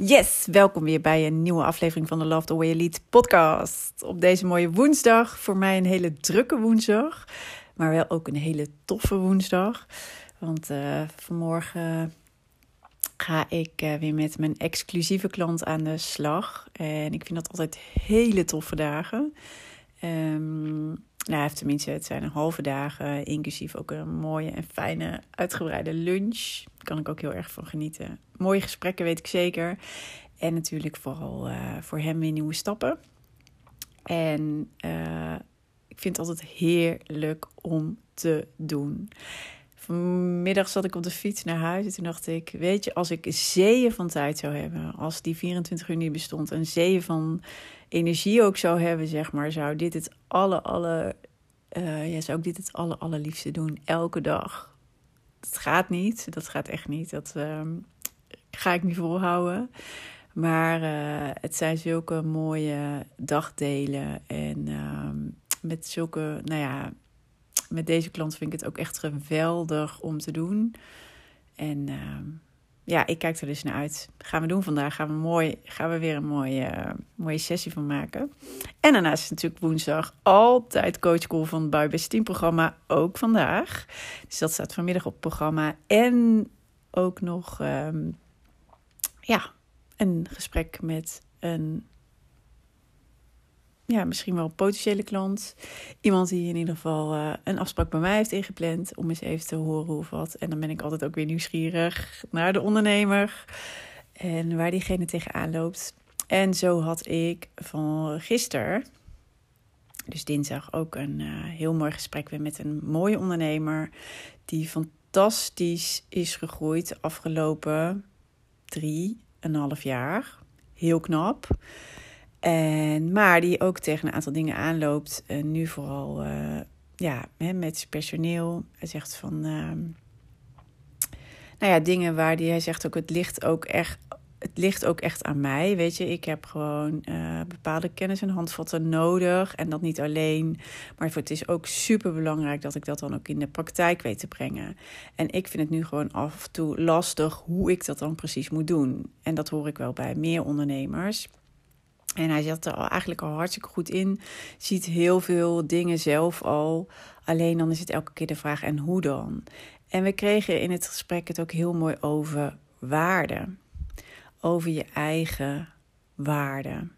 Yes, welkom weer bij een nieuwe aflevering van de Love the Way You Lead podcast. Op deze mooie woensdag, voor mij een hele drukke woensdag, maar wel ook een hele toffe woensdag. Want uh, vanmorgen ga ik uh, weer met mijn exclusieve klant aan de slag. En ik vind dat altijd hele toffe dagen. Um, nou, tenminste, het zijn een halve dagen, inclusief ook een mooie en fijne uitgebreide lunch. Daar kan ik ook heel erg van genieten. Mooie gesprekken, weet ik zeker. En natuurlijk vooral uh, voor hem weer nieuwe stappen. En uh, ik vind het altijd heerlijk om te doen. Vanmiddag zat ik op de fiets naar huis en toen dacht ik, weet je, als ik zeeën van tijd zou hebben, als die 24 uur niet bestond, een zeeën van energie ook zou hebben, zeg maar, zou dit het alle, alle, uh, ja, zou ik dit het alle, allerliefste doen, elke dag. Dat gaat niet, dat gaat echt niet, dat uh, ga ik niet volhouden. Maar uh, het zijn zulke mooie dagdelen en uh, met zulke, nou ja, met deze klant vind ik het ook echt geweldig om te doen. En uh, ja, ik kijk er dus naar uit. Gaan we doen vandaag. Gaan we, mooi, gaan we weer een mooie, uh, mooie sessie van maken. En daarnaast is natuurlijk woensdag altijd Coach van het Buibest Team programma. Ook vandaag. Dus dat staat vanmiddag op het programma. En ook nog um, ja, een gesprek met een ja, misschien wel een potentiële klant. Iemand die in ieder geval uh, een afspraak bij mij heeft ingepland. Om eens even te horen of wat. En dan ben ik altijd ook weer nieuwsgierig naar de ondernemer. En waar diegene tegenaan loopt. En zo had ik van gisteren, dus dinsdag, ook een uh, heel mooi gesprek weer met een mooie ondernemer. Die fantastisch is gegroeid de afgelopen drie, een half jaar. Heel knap. En, maar die ook tegen een aantal dingen aanloopt. Nu vooral uh, ja, hè, met personeel. Hij zegt van. Uh, nou ja, dingen waar die, hij zegt ook: het ligt ook echt. Het ligt ook echt aan mij. Weet je, ik heb gewoon uh, bepaalde kennis en handvatten nodig. En dat niet alleen. Maar het is ook super belangrijk dat ik dat dan ook in de praktijk weet te brengen. En ik vind het nu gewoon af en toe lastig hoe ik dat dan precies moet doen. En dat hoor ik wel bij meer ondernemers. En hij zat er eigenlijk al hartstikke goed in. Ziet heel veel dingen zelf al. Alleen dan is het elke keer de vraag: en hoe dan? En we kregen in het gesprek het ook heel mooi over waarde. Over je eigen waarde.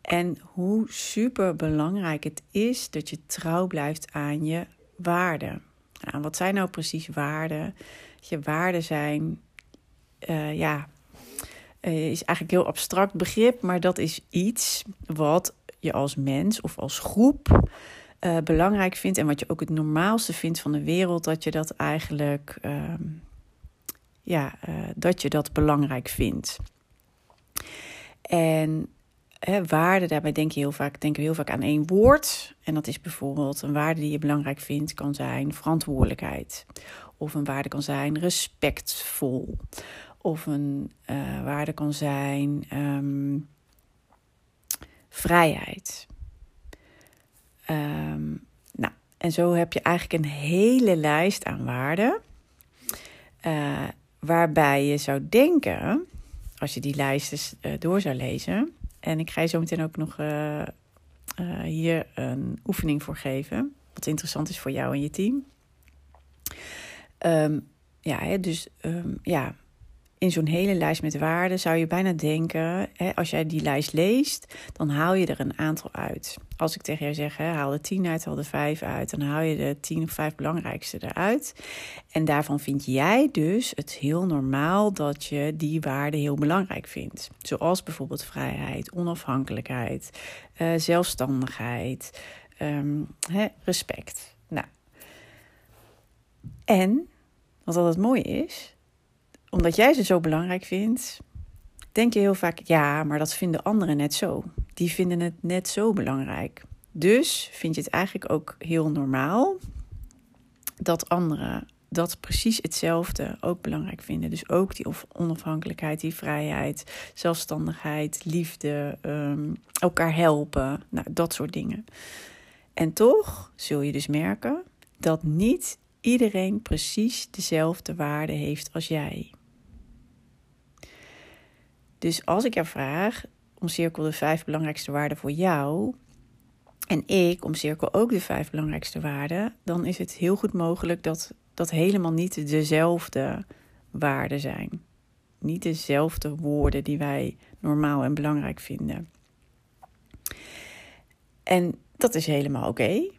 En hoe super belangrijk het is dat je trouw blijft aan je waarden. Nou, wat zijn nou precies waarden? Je waarden zijn, uh, ja, is eigenlijk een heel abstract begrip, maar dat is iets wat je als mens of als groep uh, belangrijk vindt en wat je ook het normaalste vindt van de wereld, dat je dat eigenlijk, uh, ja, uh, dat je dat belangrijk vindt. En hè, waarde, daarbij denk je heel vaak, denken we heel vaak aan één woord. En dat is bijvoorbeeld een waarde die je belangrijk vindt, kan zijn verantwoordelijkheid. Of een waarde kan zijn respectvol. Of een uh, waarde kan zijn um, vrijheid. Um, nou, en zo heb je eigenlijk een hele lijst aan waarden. Uh, waarbij je zou denken, als je die lijst uh, door zou lezen. En ik ga je zo meteen ook nog hier een oefening voor geven. Wat interessant is voor jou en je team. Um, ja, dus ja, in zo'n hele lijst met waarden zou je bijna denken, hè, als jij die lijst leest, dan haal je er een aantal uit. als ik tegen jou zeg, hè, haal de 10 uit, haal de 5 uit, dan haal je de 10 of 5 belangrijkste eruit. En daarvan vind jij dus het heel normaal dat je die waarden heel belangrijk vindt. Zoals bijvoorbeeld vrijheid, onafhankelijkheid, uh, zelfstandigheid, hè, respect. Nou. En, wat altijd mooi is, omdat jij ze zo belangrijk vindt, denk je heel vaak, ja, maar dat vinden anderen net zo. Die vinden het net zo belangrijk. Dus vind je het eigenlijk ook heel normaal dat anderen dat precies hetzelfde ook belangrijk vinden. Dus ook die onafhankelijkheid, die vrijheid, zelfstandigheid, liefde, um, elkaar helpen, nou, dat soort dingen. En toch zul je dus merken dat niet iedereen precies dezelfde waarde heeft als jij. Dus als ik jou vraag, omcirkel de vijf belangrijkste waarden voor jou. En ik omcirkel ook de vijf belangrijkste waarden. Dan is het heel goed mogelijk dat dat helemaal niet dezelfde waarden zijn. Niet dezelfde woorden die wij normaal en belangrijk vinden. En dat is helemaal oké.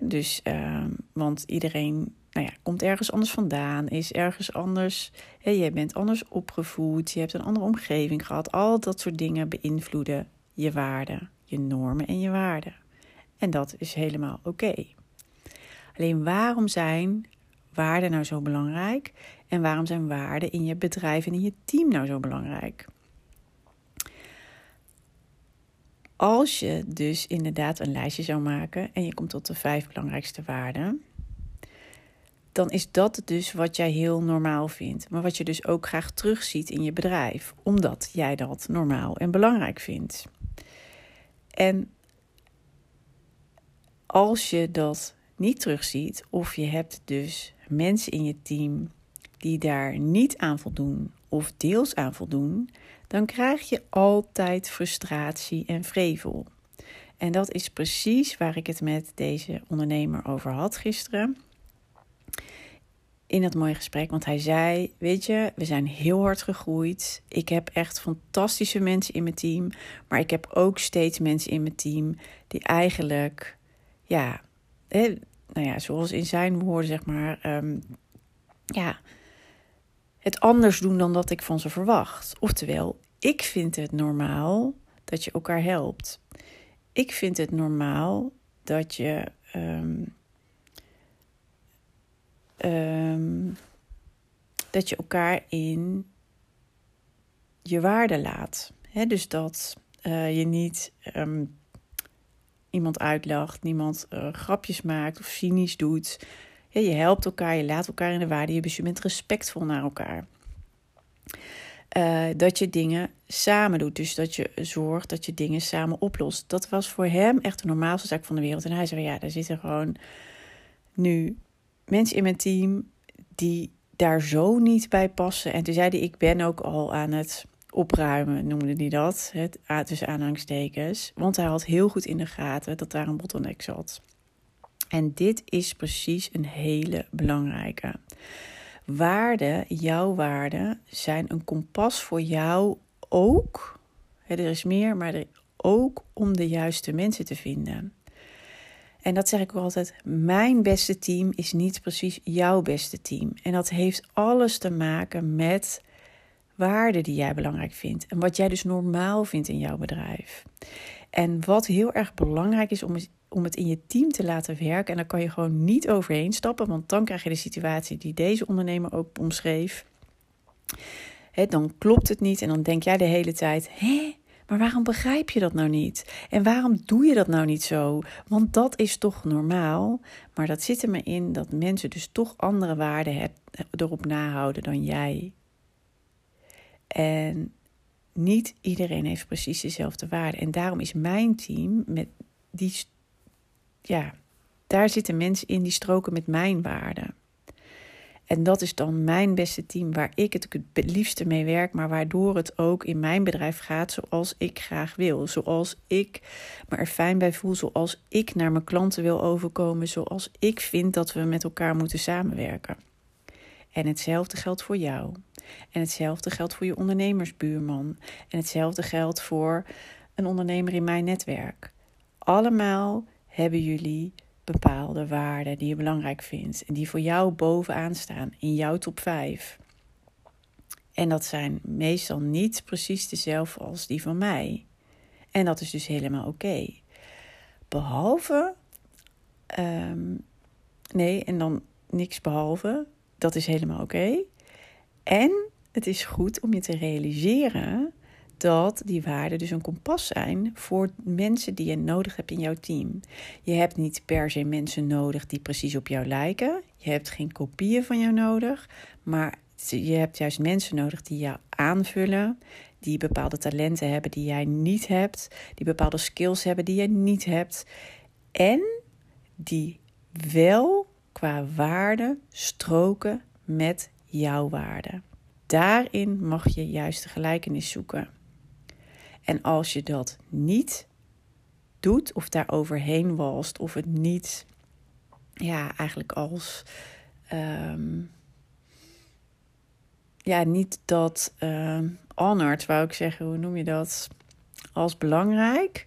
Dus, uh, want iedereen nou ja, komt ergens anders vandaan, is ergens anders. Hè, je bent anders opgevoed, je hebt een andere omgeving gehad. Al dat soort dingen beïnvloeden je waarden, je normen en je waarden. En dat is helemaal oké. Alleen waarom zijn waarden nou zo belangrijk? En waarom zijn waarden in je bedrijf en in je team nou zo belangrijk? Als je dus inderdaad een lijstje zou maken en je komt tot de vijf belangrijkste waarden, dan is dat dus wat jij heel normaal vindt. Maar wat je dus ook graag terugziet in je bedrijf, omdat jij dat normaal en belangrijk vindt. En als je dat niet terugziet, of je hebt dus mensen in je team die daar niet aan voldoen of deels aan voldoen, dan krijg je altijd frustratie en vrevel. En dat is precies waar ik het met deze ondernemer over had gisteren in dat mooie gesprek. Want hij zei: Weet je, we zijn heel hard gegroeid. Ik heb echt fantastische mensen in mijn team. Maar ik heb ook steeds mensen in mijn team die eigenlijk, ja, nou ja, zoals in zijn woorden, zeg maar, um, ja, het anders doen dan dat ik van ze verwacht. Oftewel, ik vind het normaal dat je elkaar helpt. Ik vind het normaal dat je. Um, um, dat je elkaar in je waarde laat. dus dat uh, je niet um, iemand uitlacht, niemand uh, grapjes maakt of cynisch doet. Ja, je helpt elkaar, je laat elkaar in de waarde je bent respectvol naar elkaar. Uh, dat je dingen samen doet. Dus dat je zorgt dat je dingen samen oplost. Dat was voor hem echt de normaalste zaak van de wereld. En hij zei: Ja, daar zitten gewoon nu mensen in mijn team die daar zo niet bij passen. En toen zei hij, ik ben ook al aan het opruimen, noemde hij dat. Het, tussen aanhangstekens. Want hij had heel goed in de gaten dat daar een bottleneck zat. En dit is precies een hele belangrijke. Waarden, jouw waarden, zijn een kompas voor jou ook. Er is meer, maar er ook om de juiste mensen te vinden. En dat zeg ik ook altijd: mijn beste team is niet precies jouw beste team. En dat heeft alles te maken met waarden die jij belangrijk vindt. En wat jij dus normaal vindt in jouw bedrijf. En wat heel erg belangrijk is om, om het in je team te laten werken. En daar kan je gewoon niet overheen stappen, want dan krijg je de situatie die deze ondernemer ook omschreef. dan klopt het niet en dan denk jij de hele tijd: hé, maar waarom begrijp je dat nou niet? En waarom doe je dat nou niet zo? Want dat is toch normaal. Maar dat zit er maar in dat mensen dus toch andere waarden erop nahouden dan jij. En niet iedereen heeft precies dezelfde waarden. En daarom is mijn team met die. Ja, daar zitten mensen in die stroken met mijn waarden. En dat is dan mijn beste team waar ik het het liefste mee werk, maar waardoor het ook in mijn bedrijf gaat zoals ik graag wil. Zoals ik me er fijn bij voel, zoals ik naar mijn klanten wil overkomen, zoals ik vind dat we met elkaar moeten samenwerken. En hetzelfde geldt voor jou. En hetzelfde geldt voor je ondernemersbuurman. En hetzelfde geldt voor een ondernemer in mijn netwerk. allemaal hebben jullie bepaalde waarden die je belangrijk vindt en die voor jou bovenaan staan in jouw top 5. En dat zijn meestal niet precies dezelfde als die van mij. En dat is dus helemaal oké. Behalve, ehm, nee, en dan niks behalve, dat is helemaal oké. En het is goed om je te realiseren dat die waarden dus een kompas zijn voor mensen die je nodig hebt in jouw team. Je hebt niet per se mensen nodig die precies op jou lijken. Je hebt geen kopieën van jou nodig, maar je hebt juist mensen nodig die jou aanvullen, die bepaalde talenten hebben die jij niet hebt, die bepaalde skills hebben die jij niet hebt en die wel qua waarde stroken met jouw waarde. Daarin mag je juist de gelijkenis zoeken. En als je dat niet doet, of daar overheen walst, of het niet, ja, eigenlijk als, ehm, ja, niet dat uh, honored, wou ik zeggen, hoe noem je dat, als belangrijk,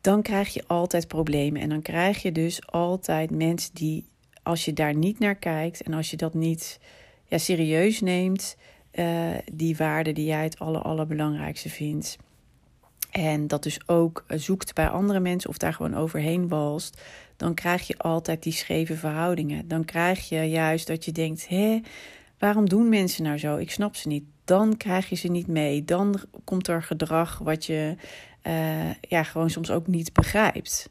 dan krijg je altijd problemen. En dan krijg je dus altijd mensen die, als je daar niet naar kijkt en als je dat niet ja, serieus neemt, uh, die waarde die jij het aller, allerbelangrijkste vindt. En dat dus ook zoekt bij andere mensen of daar gewoon overheen walst. Dan krijg je altijd die scheve verhoudingen. Dan krijg je juist dat je denkt: hé, waarom doen mensen nou zo? Ik snap ze niet. Dan krijg je ze niet mee. Dan komt er gedrag wat je uh, ja, gewoon soms ook niet begrijpt.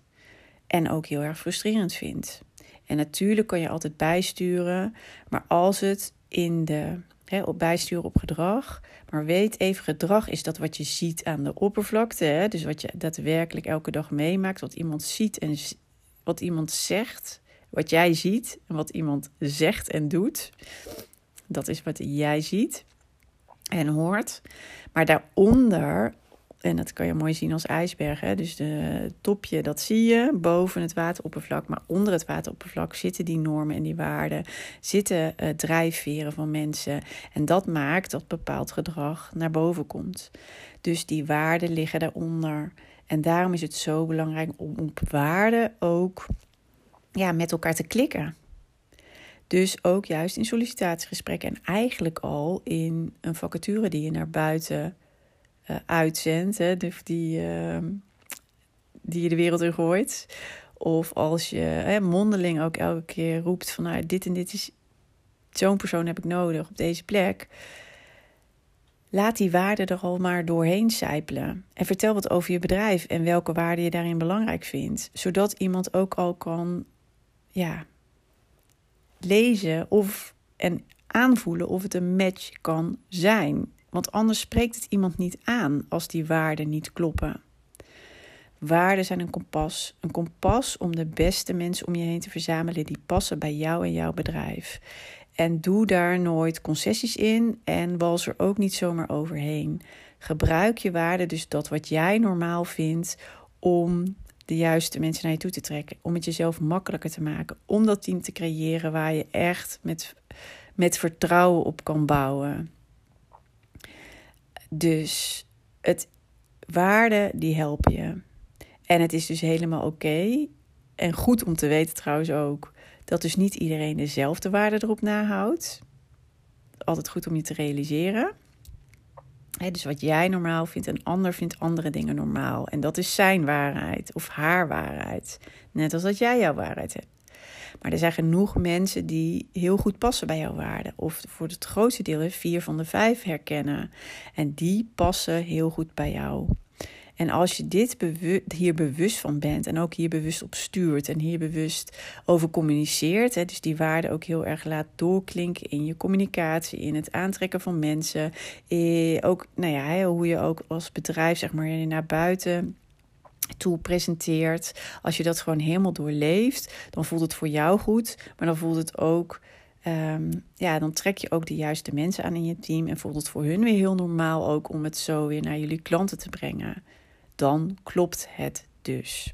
En ook heel erg frustrerend vindt. En natuurlijk kan je altijd bijsturen. Maar als het in de hè, op bijsturen op gedrag. Maar weet even, gedrag is dat wat je ziet aan de oppervlakte. Hè? Dus wat je daadwerkelijk elke dag meemaakt. Wat iemand ziet en wat iemand zegt. Wat jij ziet en wat iemand zegt en doet. Dat is wat jij ziet en hoort. Maar daaronder en dat kan je mooi zien als ijsbergen. Dus de topje, dat zie je boven het wateroppervlak. Maar onder het wateroppervlak zitten die normen en die waarden. Zitten uh, drijfveren van mensen. En dat maakt dat bepaald gedrag naar boven komt. Dus die waarden liggen daaronder. En daarom is het zo belangrijk om op waarden ook ja, met elkaar te klikken. Dus ook juist in sollicitatiegesprekken en eigenlijk al in een vacature die je naar buiten uh, uitzendt, hè, die, uh, die je de wereld in gooit. Of als je hè, mondeling ook elke keer roept van nou, dit en dit is, zo'n persoon heb ik nodig op deze plek. Laat die waarden er al maar doorheen sijpelen. En vertel wat over je bedrijf en welke waarden je daarin belangrijk vindt. Zodat iemand ook al kan ja, lezen of, en aanvoelen of het een match kan zijn. Want anders spreekt het iemand niet aan als die waarden niet kloppen. Waarden zijn een kompas. Een kompas om de beste mensen om je heen te verzamelen die passen bij jou en jouw bedrijf. En doe daar nooit concessies in en wals er ook niet zomaar overheen. Gebruik je waarden, dus dat wat jij normaal vindt, om de juiste mensen naar je toe te trekken. Om het jezelf makkelijker te maken. Om dat team te creëren waar je echt met, met vertrouwen op kan bouwen. Dus het waarde die helpen je. En het is dus helemaal oké. En goed om te weten trouwens ook dat dus niet iedereen dezelfde waarde erop nahoudt. Altijd goed om je te realiseren. dus wat jij normaal vindt, een ander vindt andere dingen normaal. En dat is zijn waarheid of haar waarheid. Net als dat jij jouw waarheid hebt. Maar er zijn genoeg mensen die heel goed passen bij jouw waarden. Of voor het grootste deel vier van de vijf herkennen. En die passen heel goed bij jou. En als je dit hier bewust van bent en ook hier bewust op stuurt en hier bewust over communiceert, hè, dus die waarden ook heel erg laat doorklinken in je communicatie, in het aantrekken van mensen, eh, ook nou ja, hoe je ook als bedrijf zeg maar naar buiten toe presenteert. Als je dat gewoon helemaal doorleeft, dan voelt het voor jou goed. Maar dan voelt het ook. Um, ja, dan trek je ook de juiste mensen aan in je team. En voelt het voor hun weer heel normaal ook om het zo weer naar jullie klanten te brengen. Dan klopt het dus.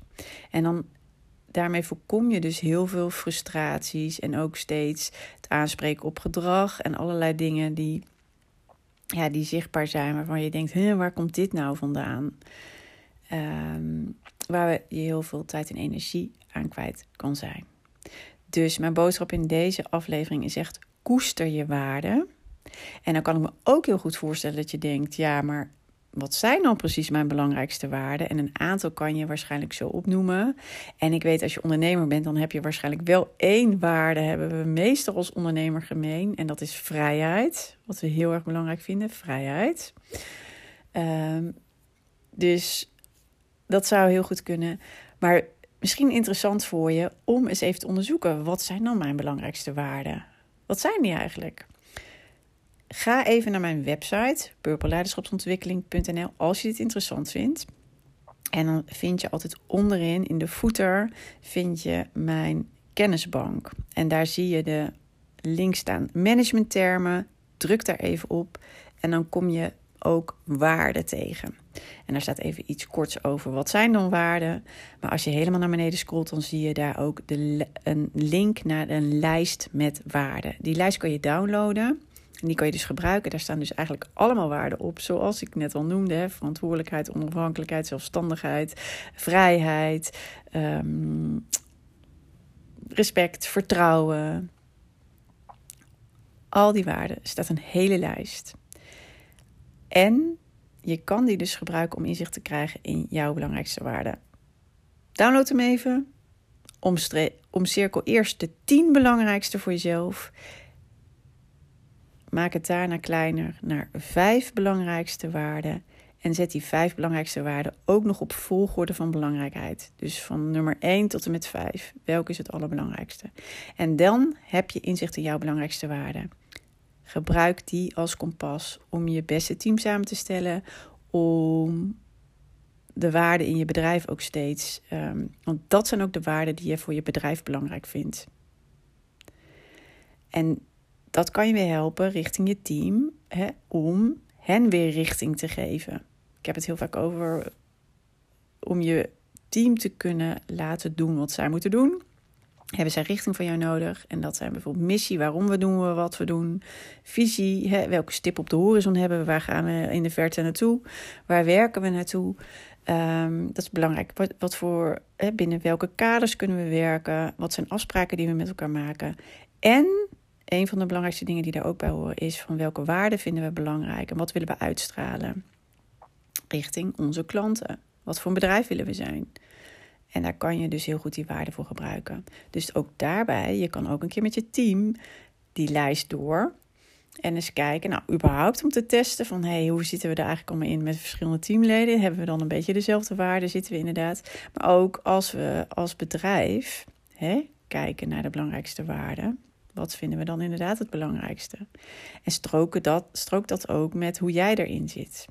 En dan daarmee voorkom je dus heel veel frustraties. En ook steeds het aanspreken op gedrag en allerlei dingen die, ja, die zichtbaar zijn. Waarvan je denkt, waar komt dit nou vandaan? Um, waar je heel veel tijd en energie aan kwijt kan zijn. Dus mijn boodschap in deze aflevering is echt koester je waarde. En dan kan ik me ook heel goed voorstellen dat je denkt: ja, maar wat zijn dan precies mijn belangrijkste waarden? En een aantal kan je waarschijnlijk zo opnoemen. En ik weet, als je ondernemer bent, dan heb je waarschijnlijk wel één waarde, hebben we meestal als ondernemer gemeen. En dat is vrijheid. Wat we heel erg belangrijk vinden: vrijheid. Ehm, dus dat zou heel goed kunnen. Maar misschien interessant voor je om eens even te onderzoeken: wat zijn dan mijn belangrijkste waarden? Wat zijn die eigenlijk? Ga even naar mijn website, purpleleiderschapsontwikkeling.nl, als je dit interessant vindt. En dan vind je altijd onderin in de footer vind je mijn kennisbank. En daar zie je de link staan managementtermen. Druk daar even op en dan kom je ook waarden tegen. En daar staat even iets korts over. Wat zijn dan waarden? Maar als je helemaal naar beneden scrolt, dan zie je daar ook de, een link naar een lijst met waarden. Die lijst kan je downloaden. En die kan je dus gebruiken. Daar staan dus eigenlijk allemaal waarden op. Zoals ik net al noemde: verantwoordelijkheid, onafhankelijkheid, zelfstandigheid, vrijheid, ehm, respect, vertrouwen. Al die waarden staat een hele lijst. En je kan die dus gebruiken om inzicht te krijgen in jouw belangrijkste waarden. Download hem even. Omcirkel eerst de 10 belangrijkste voor jezelf. Maak het daarna kleiner naar vijf belangrijkste waarden. En zet die vijf belangrijkste waarden ook nog op volgorde van belangrijkheid. Dus van nummer 1 tot en met 5. Welke is het allerbelangrijkste? En dan heb je inzicht in jouw belangrijkste waarden. Gebruik die als kompas om je beste team samen te stellen. Om de waarden in je bedrijf ook steeds. Um, want dat zijn ook de waarden die je voor je bedrijf belangrijk vindt. En dat kan je weer helpen richting je team hè, om hen weer richting te geven. Ik heb het heel vaak over om je team te kunnen laten doen wat zij moeten doen. Hebben zij richting van jou nodig? En dat zijn bijvoorbeeld missie, waarom we doen we wat we doen. Visie, hè, welke stip op de horizon hebben we? Waar gaan we in de verte naartoe? Waar werken we naartoe? Um, dat is belangrijk. Wat, wat voor, hè, binnen welke kaders kunnen we werken? Wat zijn afspraken die we met elkaar maken? En een van de belangrijkste dingen die daar ook bij horen is van welke waarden vinden we belangrijk en wat willen we uitstralen richting onze klanten. Wat voor een bedrijf willen we zijn? En daar kan je dus heel goed die waarden voor gebruiken. Dus ook daarbij, je kan ook een keer met je team die lijst door. En eens kijken, nou, überhaupt om te testen van hey, hoe zitten we er eigenlijk allemaal in met verschillende teamleden? Hebben we dan een beetje dezelfde waarden? Zitten we inderdaad? Maar ook als we als bedrijf hè, kijken naar de belangrijkste waarden. Wat vinden we dan inderdaad het belangrijkste? En stroken dat, strook dat ook met hoe jij erin zit.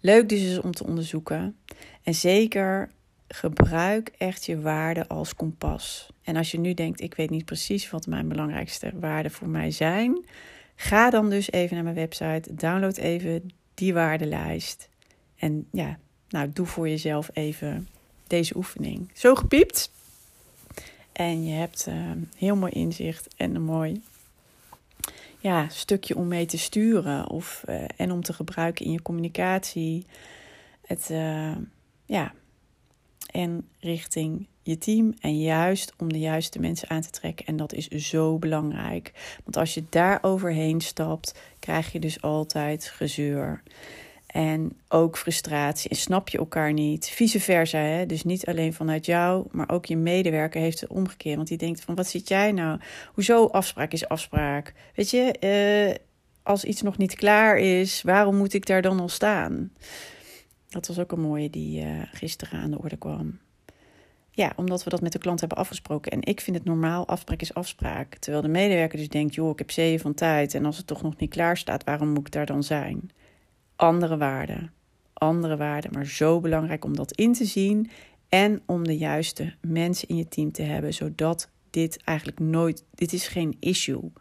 Leuk dus om te onderzoeken. En zeker gebruik echt je waarden als kompas. En als je nu denkt, ik weet niet precies wat mijn belangrijkste waarden voor mij zijn, ga dan dus even naar mijn website, download even die waardenlijst. En ja, nou, doe voor jezelf even deze oefening. Zo gepiept. En je hebt uh, heel mooi inzicht en een mooi ja, stukje om mee te sturen of, uh, en om te gebruiken in je communicatie. Het, uh, ja, en richting je team en juist om de juiste mensen aan te trekken. En dat is zo belangrijk. Want als je daar overheen stapt, krijg je dus altijd gezeur. En ook frustratie. En snap je elkaar niet. Vice versa. Hè? Dus niet alleen vanuit jou, maar ook je medewerker heeft het omgekeerd. Want die denkt van wat zit jij nou? Hoezo afspraak is afspraak? Weet je, uh, als iets nog niet klaar is, waarom moet ik daar dan al staan? Dat was ook een mooie die uh, gisteren aan de orde kwam. Ja, omdat we dat met de klant hebben afgesproken. En ik vind het normaal, afspraak is afspraak. Terwijl de medewerker dus denkt, joh, ik heb zeven van tijd. En als het toch nog niet klaar staat, waarom moet ik daar dan zijn? andere waarden. Andere waarden, maar zo belangrijk om dat in te zien en om de juiste mensen in je team te hebben, zodat dit eigenlijk nooit, dit is geen issue.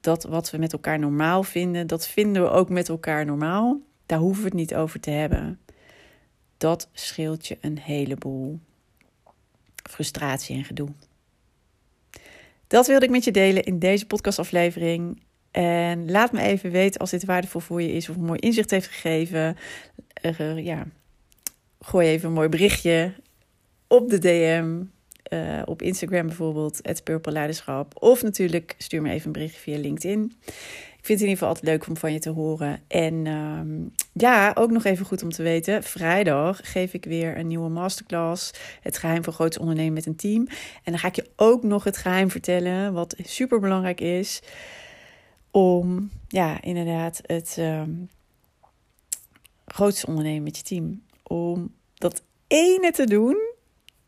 Dat wat we met elkaar normaal vinden, dat vinden we ook met elkaar normaal. Daar hoeven we het niet over te hebben. Dat scheelt je een heleboel frustratie en gedoe. Dat wilde ik met je delen in deze podcastaflevering. En laat me even weten als dit waardevol voor je is of een mooi inzicht heeft gegeven. Ja, gooi even een mooi berichtje op de DM. Uh, op Instagram bijvoorbeeld, het Purple Leiderschap. Of natuurlijk stuur me even een berichtje via LinkedIn. Ik vind het in ieder geval altijd leuk om van je te horen. En uh, ja, ook nog even goed om te weten. Vrijdag geef ik weer een nieuwe masterclass. Het geheim van groots ondernemen met een team. En dan ga ik je ook nog het geheim vertellen. Wat super belangrijk is. Om, ja, inderdaad, het uh, grootste ondernemen met je team. Om dat ene te doen.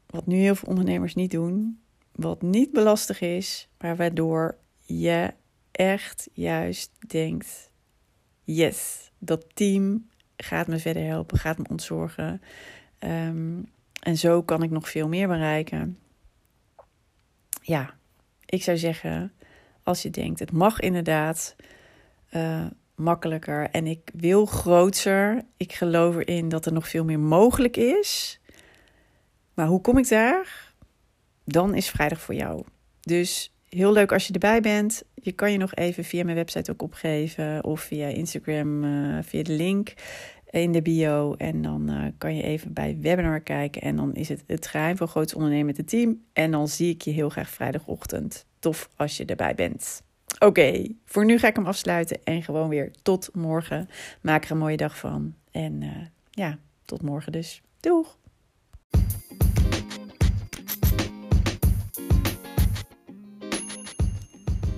Wat nu heel veel ondernemers niet doen. Wat niet belastig is. Maar waardoor je echt juist denkt: yes, dat team gaat me verder helpen, gaat me ontzorgen. Um, en zo kan ik nog veel meer bereiken. Ja, ik zou zeggen, als je denkt, het mag inderdaad uh, makkelijker en ik wil groter. Ik geloof erin dat er nog veel meer mogelijk is. Maar hoe kom ik daar? Dan is vrijdag voor jou. Dus heel leuk als je erbij bent. Je kan je nog even via mijn website ook opgeven of via Instagram, uh, via de link in de bio. En dan uh, kan je even bij webinar kijken. En dan is het het geheim van groots ondernemen met het team. En dan zie ik je heel graag vrijdagochtend. Tof als je erbij bent. Oké, voor nu ga ik hem afsluiten en gewoon weer tot morgen. Maak er een mooie dag van. En uh, ja, tot morgen dus. Doeg!